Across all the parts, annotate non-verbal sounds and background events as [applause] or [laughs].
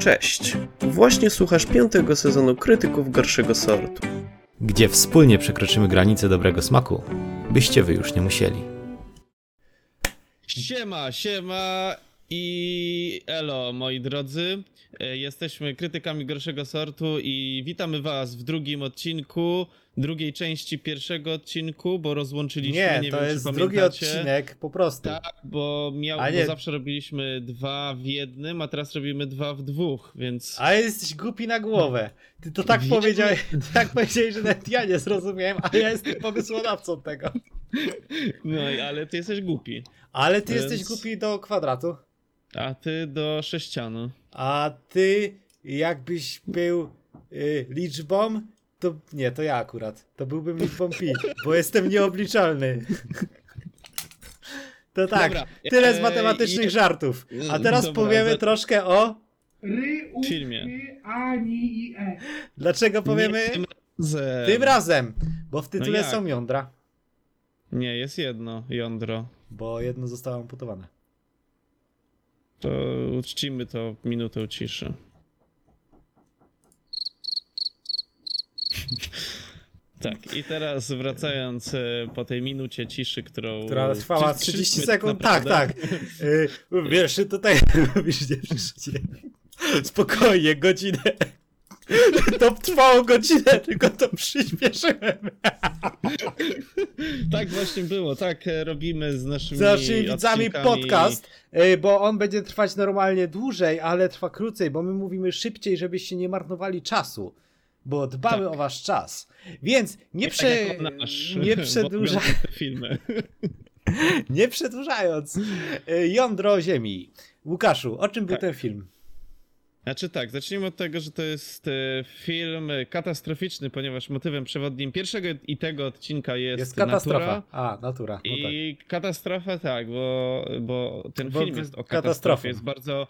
Cześć! Właśnie słuchasz piątego sezonu Krytyków Gorszego Sortu. gdzie wspólnie przekroczymy granicę dobrego smaku, byście wy już nie musieli. Siema, siema i elo moi drodzy. E, Jesteśmy krytykami gorszego sortu i witamy was w drugim odcinku, drugiej części pierwszego odcinku, bo rozłączyliśmy, nie, Nie, to wiem jest czy drugi pamiętacie. odcinek po prostu. Tak, bo, miał, A bo nie. zawsze robiliśmy dwa w jednym, a teraz robimy dwa w dwóch, więc... A jesteś głupi na głowę. Ty to tak powiedziałeś, [laughs] tak powiedziałeś, że nawet ja nie zrozumiałem, a ja jestem pomysłodawcą tego. No i- ale ty jesteś głupi, Ale ty Więc- jesteś głupi do kwadratu. a ty do sześcianu. A ty jakbyś był y, liczbą, to nie, to ja akurat. To byłbym liczbą pi, bo jestem nieobliczalny. To tak, Dobra, tyle z e, matematycznych i- żartów. A [laughs] teraz Dobra, powiemy za- troszkę o... Ry, u, Filmie. y, i e. Dlaczego powiemy Nie tym razem. tym razem? Bo w tytule jak? są jądra. Nie, jest jedno jądro. Bo jedno zostało amputowane. To uczcimy to minutą ciszy. Tak, i teraz wracając e, po tej minucie ciszy, którą. Która trwała przyszliśmy 30 sekund. Tak, naprawdę. tak. Y, wiesz, tutaj [laughs] mówisz, nie. Spokojnie, godzinę. To trwało godzinę, tylko to przyspieszyłem. Tak właśnie było, tak e, robimy z naszymi. Z naszymi widzami podcast, bo on będzie trwać normalnie dłużej, ale trwa krócej, bo my mówimy szybciej, żebyście nie marnowali czasu. Bo dbamy Tak. o wasz czas. Więc nie, Nie prze... tak nasz, nie [laughs] przedłuża... filmy. [laughs] nie przedłużając. y, Jądro Ziemi. Łukaszu, o czym był Tak. ten film? Znaczy tak, zacznijmy od tego, że to jest e, film katastroficzny, ponieważ motywem przewodnim pierwszego i tego odcinka jest, Jest katastrofa. natura. A, natura. No tak. I katastrofa tak, bo, bo ten Bo film jest o katastrofie, jest bardzo,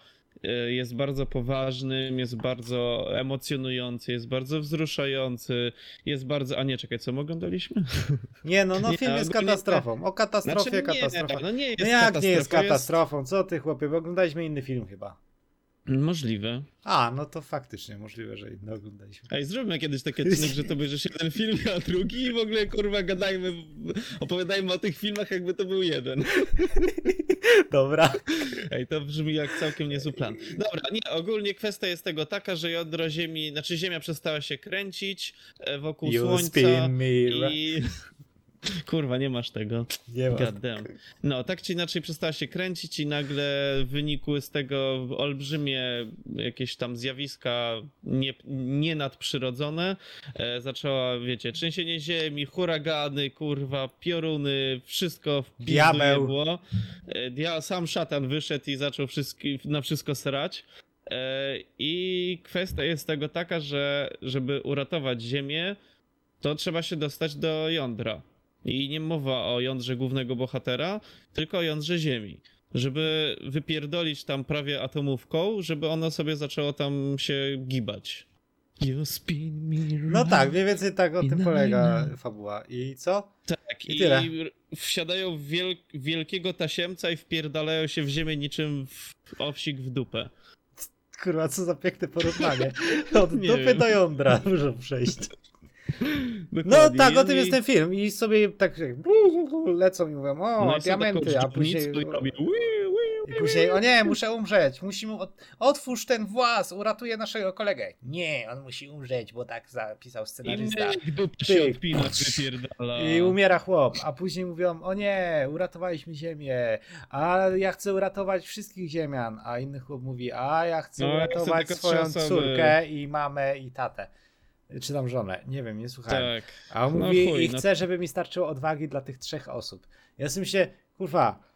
jest bardzo poważnym, jest bardzo emocjonujący, jest bardzo wzruszający, jest bardzo... A nie, czekaj, co my oglądaliśmy? [laughs] Nie, no, no Nie, film jest katastrofą. O katastrofie, Znaczy, nie, katastrofa. no nie jest No jak nie jest katastrofą? Co ty chłopie, bo oglądaliśmy inny film chyba. Możliwe. A, no to faktycznie możliwe, że inny oglądaliśmy. Ej, zróbmy kiedyś taki odcinek, że to bierzesz jeden film, a drugi i w ogóle kurwa gadajmy, opowiadajmy o tych filmach jakby to był jeden. Dobra. Ej, to brzmi jak całkiem niezły plan. Dobra, nie, ogólnie kwestia jest tego taka, że jądro Ziemi, znaczy Ziemia przestała się kręcić e, wokół You Słońca i... Kurwa, nie masz tego. Nie ma. No, tak czy inaczej przestała się kręcić i nagle wynikły z tego olbrzymie jakieś tam zjawiska nie, nie nadprzyrodzone. E, zaczęła, wiecie, trzęsienie ziemi, huragany, kurwa, pioruny, wszystko w Diabeł. było. E, dia, sam szatan wyszedł i zaczął wszystki, na wszystko srać. E, I kwestia jest tego taka, że żeby uratować Ziemię, to trzeba się dostać do jądra. I nie mowa o jądrze głównego bohatera, tylko o jądrze Ziemi. Żeby wypierdolić tam prawie atomówką, żeby ono sobie zaczęło tam się gibać. You spin me No tak, mniej więcej tak o tym polega fabuła. I co? Tak, I i, tyle. wsiadają w wiel wielkiego tasiemca i wpierdalają się w ziemię niczym w owsik w dupę. Kurwa, co za piękne porównanie. [laughs] Od Nie dupy wiem. do jądra [laughs] muszą przejść. No tak, o tym I- jest ten film. I sobie tak lecą i mówią, o, no i diamenty, a później... I I później, o nie, muszę umrzeć, musimy, od... otwórz ten włas, uratuje naszego kolegę. Nie, on musi umrzeć, bo tak zapisał I scenarzysta. się odpina, wypierdala. I umiera chłop, a później mówią, o nie, uratowaliśmy ziemię, a ja chcę uratować wszystkich ziemian, a inny chłop mówi, a ja chcę No, ja chcę uratować swoją córkę i mamę i tatę. Czy tam żonę, nie wiem, nie słuchałem. Tak. A on No mówi, chuj, i no. chcę, żeby mi starczyło odwagi dla tych trzech osób. Ja sobie myślę, kurwa,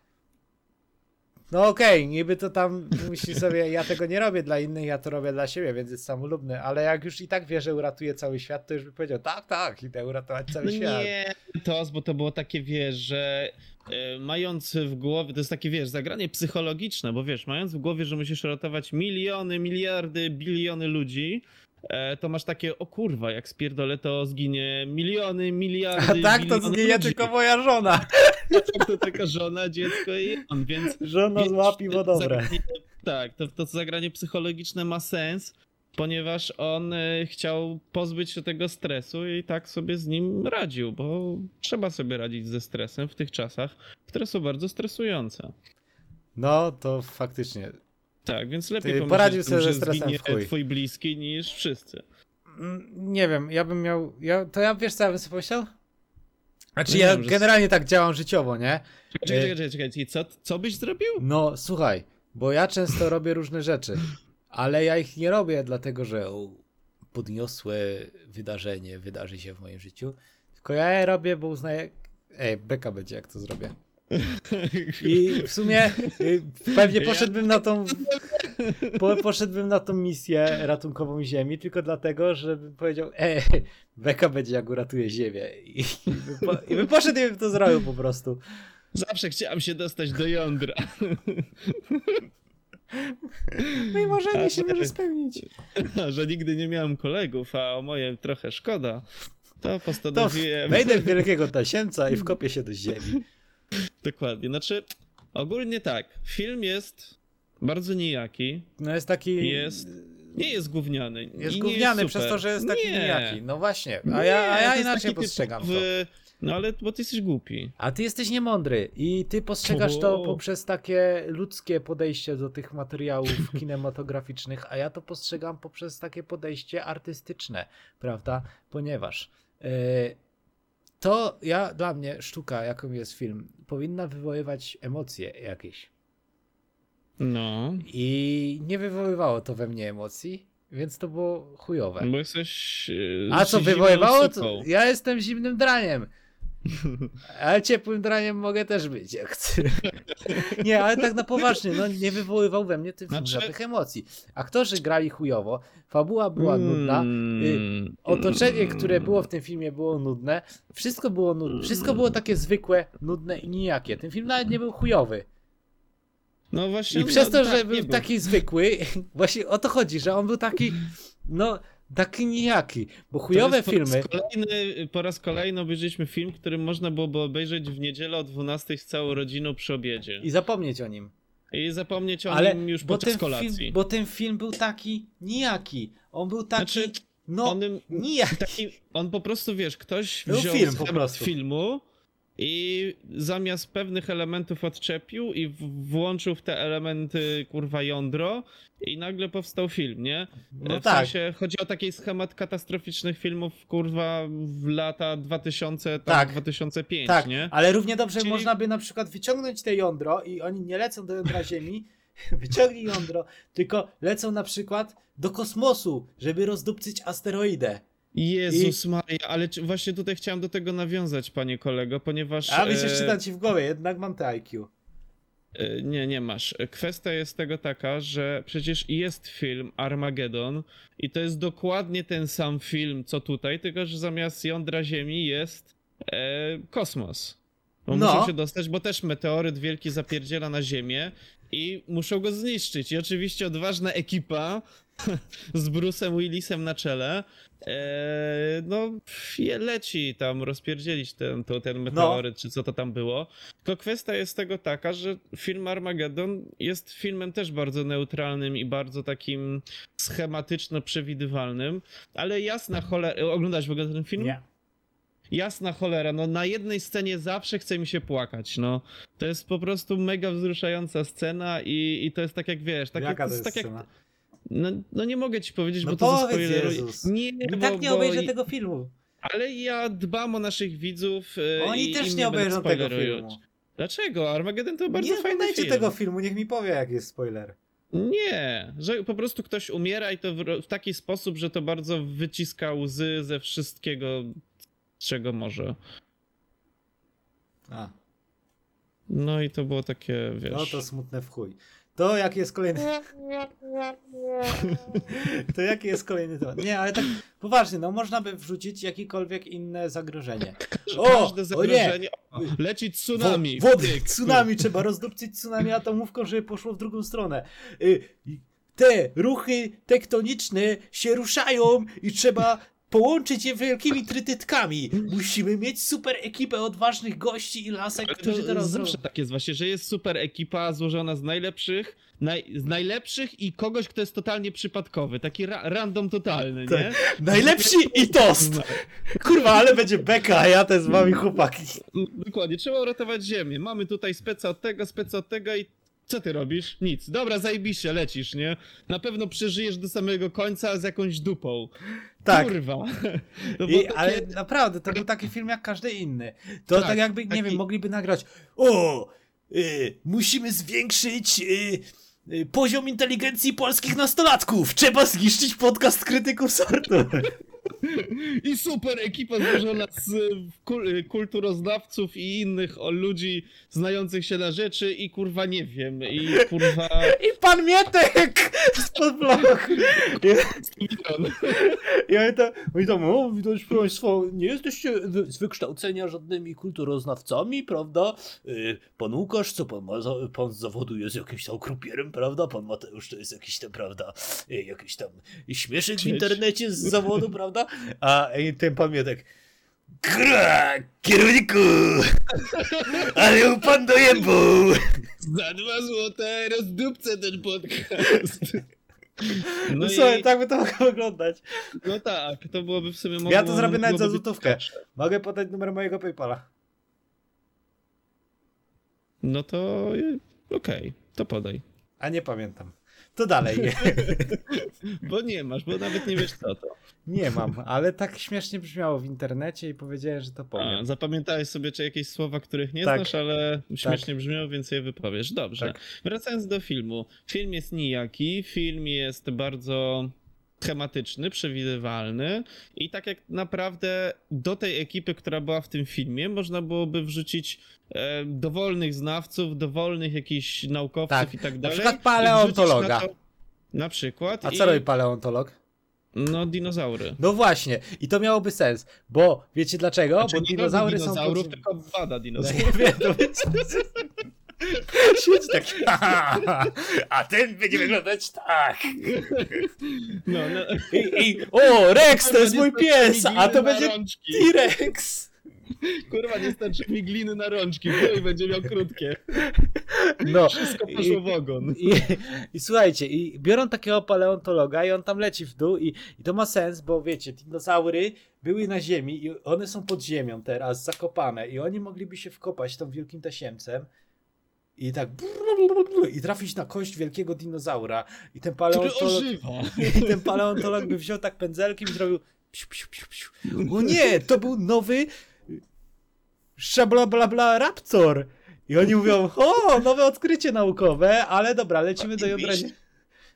no okej, niby to tam musi sobie, ja tego nie robię dla innych, ja to robię dla siebie, więc jest samolubny, ale jak już i tak wie, że uratuje cały świat, to już by powiedział, tak, tak, idę uratować cały No świat. nie, to, bo to było takie, wiesz, że e, mając w głowie, to jest takie, wiesz, zagranie psychologiczne, bo wiesz, mając w głowie, że musisz ratować miliony, miliardy, biliony ludzi, to masz takie, o kurwa, jak spierdolę, to zginie miliony, miliardy, A tak, to zginie ludzi. tylko moja żona. A tak to tylko żona, dziecko i on, więc... Żona złapi, bo dobre. Tak, to, to zagranie psychologiczne ma sens, ponieważ on e, chciał pozbyć się tego stresu i tak sobie z nim radził, bo trzeba sobie radzić ze stresem w tych czasach, które są bardzo stresujące. No, to faktycznie. Tak, więc lepiej Ty poradził o tym, sobie ze że stresem w chuj. twój bliski niż wszyscy. Mm, Nie wiem, ja bym miał. Ja, to ja wiesz, co ja bym sobie pomyślał? Znaczy, No ja wiem, że- generalnie tak działam życiowo, nie? Czekaj, czekaj, czekaj, czekaj, czekaj. Co, co byś zrobił? No, słuchaj, bo ja często robię różne rzeczy, ale ja ich nie robię dlatego, że podniosłe wydarzenie wydarzy się w moim życiu, tylko ja je robię, bo uznaję. Ej, beka będzie, jak to zrobię. I w sumie y, pewnie poszedłbym na tą. Po, poszedłbym na tą misję ratunkową Ziemi, tylko dlatego, żebym powiedział, ej, beka będzie, jak uratuje Ziemię. I, i, bym, po, i bym poszedł i bym to zrobił po prostu. Zawsze chciałem się dostać do jądra. No i marzenie się A, może tak. spełnić. A, że nigdy nie miałem kolegów, a o moje trochę szkoda, to To postanowiłem... wejdę w wielkiego tasiemca i wkopię się do ziemi. Dokładnie, znaczy ogólnie tak, film jest bardzo nijaki, No jest taki. Jest nie jest gówniany. Jest gówniany jest przez to, że jest taki nie. nijaki. No właśnie. Nie, A ja, a to ja inaczej postrzegam to. typowy- No ale bo ty jesteś głupi. A ty jesteś niemądry i ty postrzegasz to poprzez takie ludzkie podejście do tych materiałów [laughs] kinematograficznych, a ja to postrzegam poprzez takie podejście artystyczne, prawda? Ponieważ e, to ja dla mnie sztuka, jaką jest film, powinna wywoływać emocje jakieś. No, I nie wywoływało to we mnie emocji, więc to było chujowe. bo jesteś... e, A co wywoływało? To ja jestem zimnym draniem. Ale ciepłym draniem mogę też być, jak chcę. [laughs] Nie, ale tak na poważnie, no nie wywoływał we mnie film Znaczy- żadnych emocji. Aktorzy grali chujowo, fabuła była nudna, Mm, otoczenie, które było w tym filmie było nudne, wszystko było nudne, wszystko było takie zwykłe, nudne i nijakie. Ten film nawet nie był chujowy. No właśnie. I no, przez to, tak, że nie był taki zwykły, [laughs] właśnie o to chodzi, że on był taki, no, taki nijaki, bo chujowe po filmy... Kolejny, po raz kolejny obejrzeliśmy film, który można byłoby obejrzeć w niedzielę o 12 z całą rodziną przy obiedzie. I zapomnieć o nim. I zapomnieć o Ale nim już podczas kolacji. film, bo ten film był taki nijaki. On był taki. Znaczy, no, on, nijaki. taki, on po prostu, wiesz, ktoś wziął film po prostu. filmu i zamiast pewnych elementów odczepił i włączył w te elementy, kurwa, jądro i nagle powstał film, nie? No w tak. sensie chodzi o taki schemat katastroficznych filmów, kurwa, w lata 2000, tam Tak. 2005, Tak, nie? ale równie dobrze Czyli- można by na przykład wyciągnąć te jądro i oni nie lecą do jądra Ziemi, [laughs] wyciągnij jądro, tylko lecą na przykład do kosmosu, żeby rozdupcyć asteroidę. Jezus Maria, ale czy, właśnie tutaj chciałem do tego nawiązać, panie kolego, ponieważ... A wiesz, e, jeszcze czytam ci w głowie, jednak mam te IQ. E, Nie, nie masz. Kwestia jest tego taka, że przecież jest film Armageddon i to jest dokładnie ten sam film, co tutaj, tylko że zamiast jądra Ziemi jest e, kosmos. Bo No. muszą się dostać, bo też meteoryt wielki zapierdziela na Ziemię i muszą go zniszczyć. I oczywiście odważna ekipa [laughs] z Bruce'em Willisem na czele e, no je leci tam rozpierdzielić ten, to, ten meteoryt, czy co to tam było. Tylko kwestia jest tego taka, że film Armageddon jest filmem też bardzo neutralnym i bardzo takim schematyczno przewidywalnym, ale jasna cholera... Oglądałeś w ogóle ten film? Nie. Jasna cholera, no na jednej scenie zawsze chce mi się płakać, no. To jest po prostu mega wzruszająca scena i, i to jest tak jak wiesz, tak Jaka jak, to jest tak jak, scena? No, no nie mogę ci powiedzieć, No bo to powiedz. Jezus. Nie, I bo, tak nie bo obejrzę tego filmu. Ale ja dbam o naszych widzów e, Oni i też nie obejrzą tego filmu. Dlaczego? Armageddon to bardzo nie fajny film. tego filmu, niech mi powie, jak jest spoiler. Nie, że po prostu ktoś umiera i to w, w taki sposób, że to bardzo wyciska łzy ze wszystkiego, czego może. A, No i to było takie, wiesz... no to smutne w chuj. To jaki jest kolejny... [laughs] to jaki jest kolejny temat? Nie, ale tak poważnie, no można by wrzucić jakiekolwiek inne zagrożenie. O, Każde o nie! zagrożenie... O, leci tsunami! Wo- wody, tsunami, trzeba rozdupcyć tsunami atomówką, żeby poszło w drugą stronę. Y, Te ruchy tektoniczne się ruszają i trzeba połączyć je wielkimi trytytkami. Musimy mieć super ekipę odważnych gości i lasek, Ale którzy to teraz zawsze zrobią. tak jest właśnie, że jest super ekipa złożona z najlepszych, naj, z najlepszych i kogoś, kto jest totalnie przypadkowy. Taki ra random totalny, Tak. nie? Najlepsi i tost! Kurwa, ale będzie beka, a ja też z wami chłopaki. Dokładnie, trzeba uratować ziemię. Mamy tutaj speca od tego, speca od tego i co ty robisz? Nic. Dobra, zajebiście, lecisz, nie? Na pewno przeżyjesz do samego końca z jakąś dupą. Tak. Kurwa. [laughs] No I, takie- ale naprawdę, to był taki film jak każdy inny. To tak, Tak, jakby, nie taki- wiem, mogliby nagrać o, y, musimy zwiększyć y, y, poziom inteligencji polskich nastolatków. Trzeba zniszczyć podcast krytyków sortu. [laughs] I super ekipa złożona z kul y, kulturoznawców i innych o ludzi znających się na rzeczy i kurwa nie wiem, i kurwa... I pan Mietek spod bloku. I oni tam, oni tam, o, widać państwo, nie jesteście z wykształcenia żadnymi kulturoznawcami, prawda? Y, Pan Łukasz, co pan ma, za, pan z zawodu jest jakimś tam krupierem, prawda? Pan Mateusz to jest jakiś tam, prawda, jakiś tam śmieszek w internecie z zawodu, prawda? A y, ten pan Mietek, Gra, kierowniku! Ale pan dojebał! Za dwa złote rozdupcę ten podcast. [laughs] No, No, słuchaj, i, tak by to mogło wyglądać. no tak, to byłoby w sumie mogło, Ja to zrobię nawet za złotówkę. Mogę podać numer mojego Paypala. No to y, okej, to podaj. A nie pamiętam. To dalej. [laughs] Bo nie masz, bo nawet nie wiesz co to. Nie mam, ale tak śmiesznie brzmiało w internecie i powiedziałem, że to A, powiem. zapamiętałeś sobie czy jakieś słowa, których nie Tak. znasz, ale śmiesznie brzmią, więc je wypowiesz. Dobrze. Tak. Wracając do filmu. Film jest nijaki, film jest bardzo schematyczny, przewidywalny i tak jak naprawdę do tej ekipy, która była w tym filmie, można byłoby wrzucić e, dowolnych znawców, dowolnych jakichś naukowców Tak. i tak Na dalej. przykład i wrzucić paleontologa. Na, to, na przykład. A i, co robi paleontolog? No, dinozaury. No właśnie, i to miałoby sens, bo wiecie dlaczego? Znaczy, bo dinozaury są... dinozaurów, tylko bada No [laughs] dinozaurów. nie wiem, to. Siedzi tak. [laughs] A ten będzie wyglądać tak. No, no. I, i, o, Rex, to jest mój pies, a to będzie. T-Rex. Kurwa, nie starczy mi gliny na rączki, bo i będzie miał krótkie. No. Wszystko I- poszło w ogon. I, I słuchajcie, i biorą takiego paleontologa i on tam leci w dół i, i to ma sens, bo wiecie, dinozaury były na ziemi i one są pod ziemią teraz, zakopane i oni mogliby się wkopać tą wielkim tasiemcem i tak i trafić na kość wielkiego dinozaura i ten paleontolog, [laughs] i ten paleontolog by wziął tak pędzelkiem i zrobił psiu, psiu, psiu, psiu. O nie, to był nowy szabla bla bla raptor. I oni mówią, o, nowe odkrycie naukowe, ale dobra, lecimy do jądra,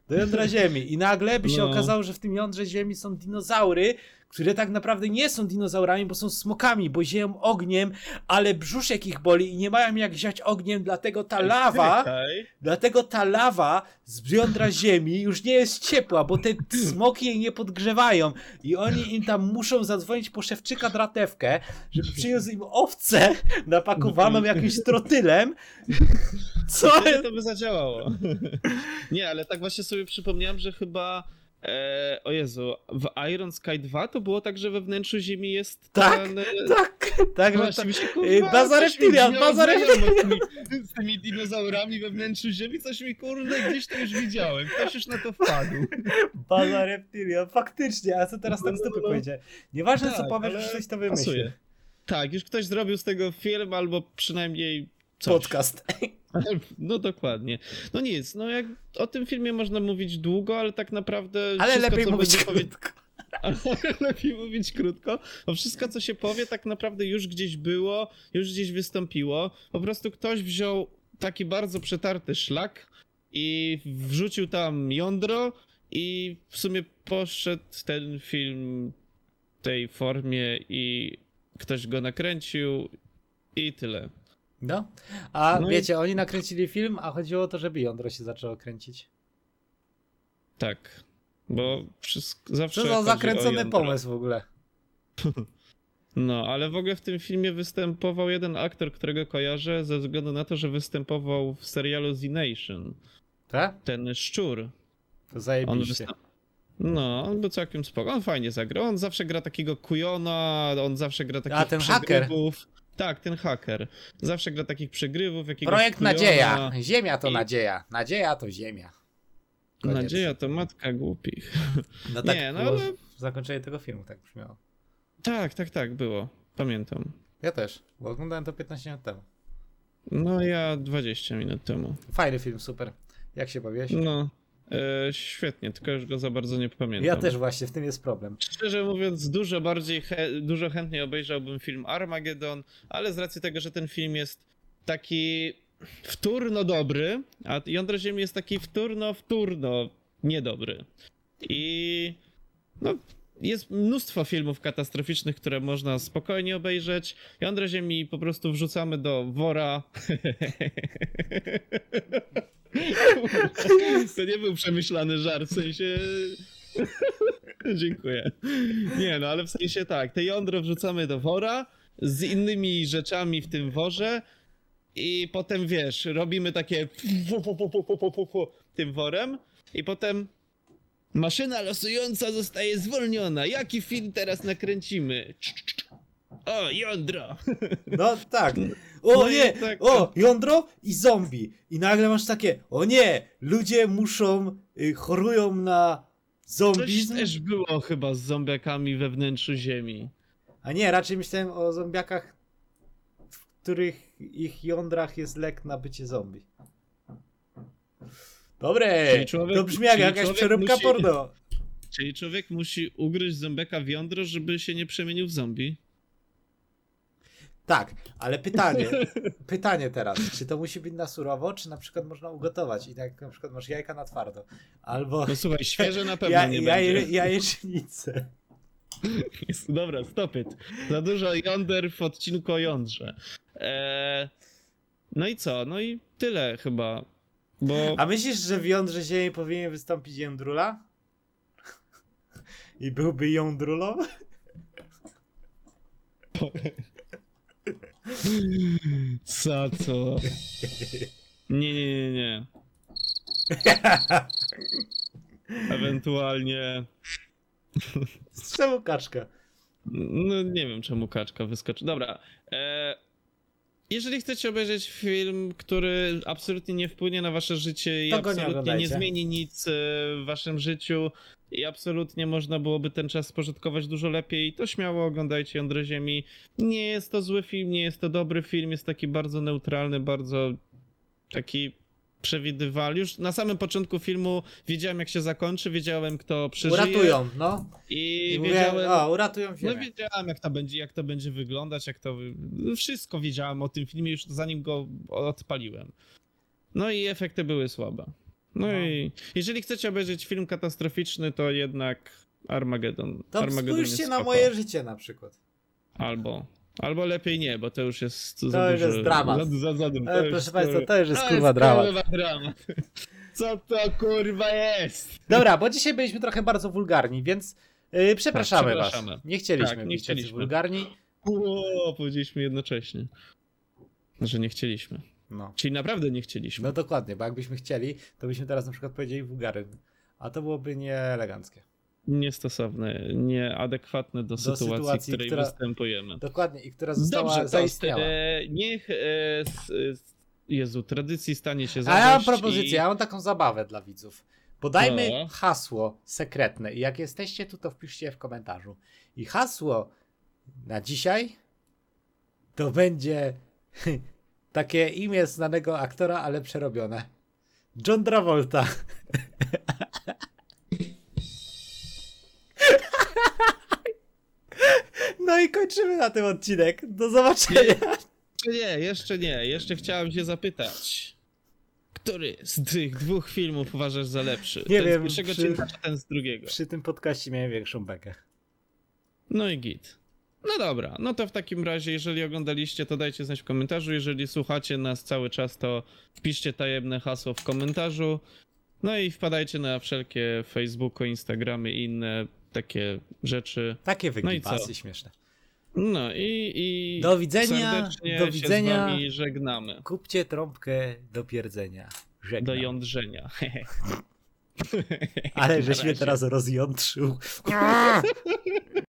do jądra Ziemi. I nagle by się No. okazało, że w tym jądrze Ziemi są dinozaury, które tak naprawdę nie są dinozaurami, bo są smokami, bo zieją ogniem, ale brzuszek ich boli i nie mają jak ziać ogniem, dlatego ta lawa... Czekaj. Dlatego ta lawa z jądra ziemi już nie jest ciepła, bo te smoki jej nie podgrzewają. I oni im tam muszą zadzwonić po szewczyka dratewkę, żeby przyniósł im owcę napakowaną jakimś trotylem. [laughs] Co? Wtedy to by zadziałało. [laughs] Nie, ale tak właśnie sobie przypomniałem, że chyba. E, o Jezu, w Iron Sky 2 to było tak, że we wnętrzu Ziemi jest Tak, ten, e, Tak, tak, no Właśnie tak. się, Yy, kurwa, baza reptilian, baza znajomo [laughs] z tymi, dinozaurami we wnętrzu Ziemi, coś mi kurde gdzieś to już widziałem, ktoś już na to wpadł. [laughs] Baza reptilia, faktycznie, a co teraz tak z dupy powiedzie? Nieważne co Tak, powiesz, ale że coś to wymyśli. Tak, już ktoś zrobił z tego film albo przynajmniej coś. Podcast. No dokładnie. No nic, no jak o tym filmie można mówić długo, ale tak naprawdę Ale wszystko, lepiej co mówić będzie krótko. [laughs] Ale lepiej mówić krótko, bo wszystko, co się powie, tak naprawdę już gdzieś było, już gdzieś wystąpiło. Po prostu ktoś wziął taki bardzo przetarty szlak i wrzucił tam jądro i w sumie poszedł ten film w tej formie i ktoś go nakręcił i tyle. No, a No i- wiecie, oni nakręcili film, a chodziło o to, żeby jądro się zaczęło kręcić. Tak. Bo wszystko zawsze. Co za zakręcony pomysł w ogóle. [laughs] No, ale w ogóle w tym filmie występował jeden aktor, którego kojarzę ze względu na to, że występował w serialu Z Nation. Tak? Ten szczur. To On zajebiście. występ... No, on był całkiem spoko. On fajnie zagrał. On zawsze gra takiego kujona, on zawsze gra takich A, ten haker. Tak, ten haker. Zawsze gra takich przegrywów, jakiegoś Projekt kujona. Nadzieja. Ziemia to I- nadzieja. Nadzieja to ziemia. Koniec. Nadzieja to matka głupich. [laughs] No tak Nie, no ale- w zakończeniu tego filmu, tak brzmiało. Tak, tak, tak, było. Pamiętam. Ja też, bo oglądałem to 15 lat temu. No ja 20 minut temu. Fajny film, super. Jak się bawiłeś? No, e, świetnie, tylko już go za bardzo nie pamiętam. Ja też właśnie, w tym jest problem. Szczerze mówiąc, dużo bardziej, he, dużo chętniej obejrzałbym film Armageddon, ale z racji tego, że ten film jest taki wtórno dobry, a Jądro Ziemi jest taki wtórno, wtórno niedobry. I no, jest mnóstwo filmów katastroficznych, które można spokojnie obejrzeć. Jądro Ziemi po prostu wrzucamy do wora. [laughs] [laughs] To nie był przemyślany żart, w sensie... Dziękuję. Nie, no ale w sensie tak, te jądro wrzucamy do wora z innymi rzeczami w tym worze i potem wiesz, robimy takie tym worem i potem maszyna losująca zostaje zwolniona. Jaki film teraz nakręcimy? O, jądro! No tak. O No nie! tak- O, jądro i zombie. I nagle masz takie, o nie! Ludzie muszą, y, chorują na Coś zombizm. też było chyba z zombiakami we wnętrzu ziemi. A nie, raczej myślałem o zombiakach, w których ich jądrach jest lek na bycie zombie. Dobre! Człowiek- to brzmi jak jakaś przeróbka musi- porno. Czyli człowiek musi ugryźć zombiaka w jądro, żeby się nie przemienił w zombie? Tak, ale pytanie, [laughs] pytanie teraz, czy to musi być na surowo, czy na przykład można ugotować i tak na przykład masz jajka na twardo, albo No słuchaj, świeże na [laughs] pewno ja, nie jaje, będzie. jajecznicę. Jest, [laughs] dobra, stop it. Za dużo jąder w odcinku o jądrze. Eee, no i co? No i tyle chyba. Bo A myślisz, że w jądrze ziemi powinien wystąpić jądrula? I byłby jądrulą? Co to? Nie, nie, nie, nie. Ewentualnie. Czemu kaczka? No nie wiem, czemu kaczka wyskoczy. Dobra. E, jeżeli chcecie obejrzeć film, który absolutnie nie wpłynie na wasze życie i nie absolutnie nie, oglądajcie. zmieni nic e, w waszym życiu i absolutnie można byłoby ten czas spożytkować dużo lepiej, to śmiało oglądajcie Jądro Ziemi. Nie jest to zły film, nie jest to dobry film, jest taki bardzo neutralny, bardzo taki przewidywalny. Już na samym początku filmu wiedziałem jak się zakończy, wiedziałem kto przeżyje. Uratują, no. I, I wiedziałem... o, uratują No ziemię. wiedziałem, jak to będzie, jak to będzie wyglądać, jak to. no, Wszystko wiedziałem o tym filmie już zanim go odpaliłem. No i efekty były słabe. No, No. i jeżeli chcecie obejrzeć film katastroficzny, to jednak Armageddon. To Armageddon spójrzcie na moje życie na przykład. Albo. Albo lepiej nie, bo to już jest za już dużo, jest dramat. Za, za, za, E, to proszę już- państwa, to już jest to kurwa dramat. kurwa dramat. Co to kurwa jest? Dobra, bo dzisiaj byliśmy trochę bardzo wulgarni, więc yy, przepraszamy, Tak, przepraszamy. was. Nie chcieliśmy Tak, nie być chcieliśmy. wulgarni. O, powiedzieliśmy jednocześnie. Że nie chcieliśmy. No. Czyli naprawdę nie chcieliśmy. no dokładnie, bo jakbyśmy chcieli, to byśmy teraz na przykład powiedzieli wulgaryn. A to byłoby nieeleganckie. Niestosowne, nieadekwatne do, sytuacji, sytuacji, w której która- występujemy. Dokładnie, i która została Dobrze, to zaistniała. e, niech e, s, s, Jezu, tradycji stanie się A ja mam zadość propozycję, i... ja mam taką zabawę dla widzów. Podajmy No. hasło sekretne i jak jesteście tu, to wpiszcie je w komentarzu. I hasło na dzisiaj to będzie [laughs] takie imię znanego aktora, ale przerobione. John Travolta. [laughs] No i kończymy na tym odcinek. Do zobaczenia. Jeszcze nie, jeszcze nie, jeszcze chciałem się zapytać. Który z tych dwóch filmów uważasz za lepszy? Nie ten wiem, z pierwszego przy- odcinka, czy ten z drugiego? Przy tym podcaście miałem większą bekę. No i git. No dobra, no to w takim razie, jeżeli oglądaliście, to dajcie znać w komentarzu. Jeżeli słuchacie nas cały czas, to wpiszcie tajemne hasło w komentarzu. No i wpadajcie na wszelkie Facebooku, Instagramy i inne takie rzeczy. Takie No i co? śmieszne. No i, i Do widzenia, do widzenia. żegnamy. Kupcie trąbkę do pierdzenia. Do Żegnam. jądrzenia. [laughs] Ale żeś mnie teraz rozjątrzył. [laughs]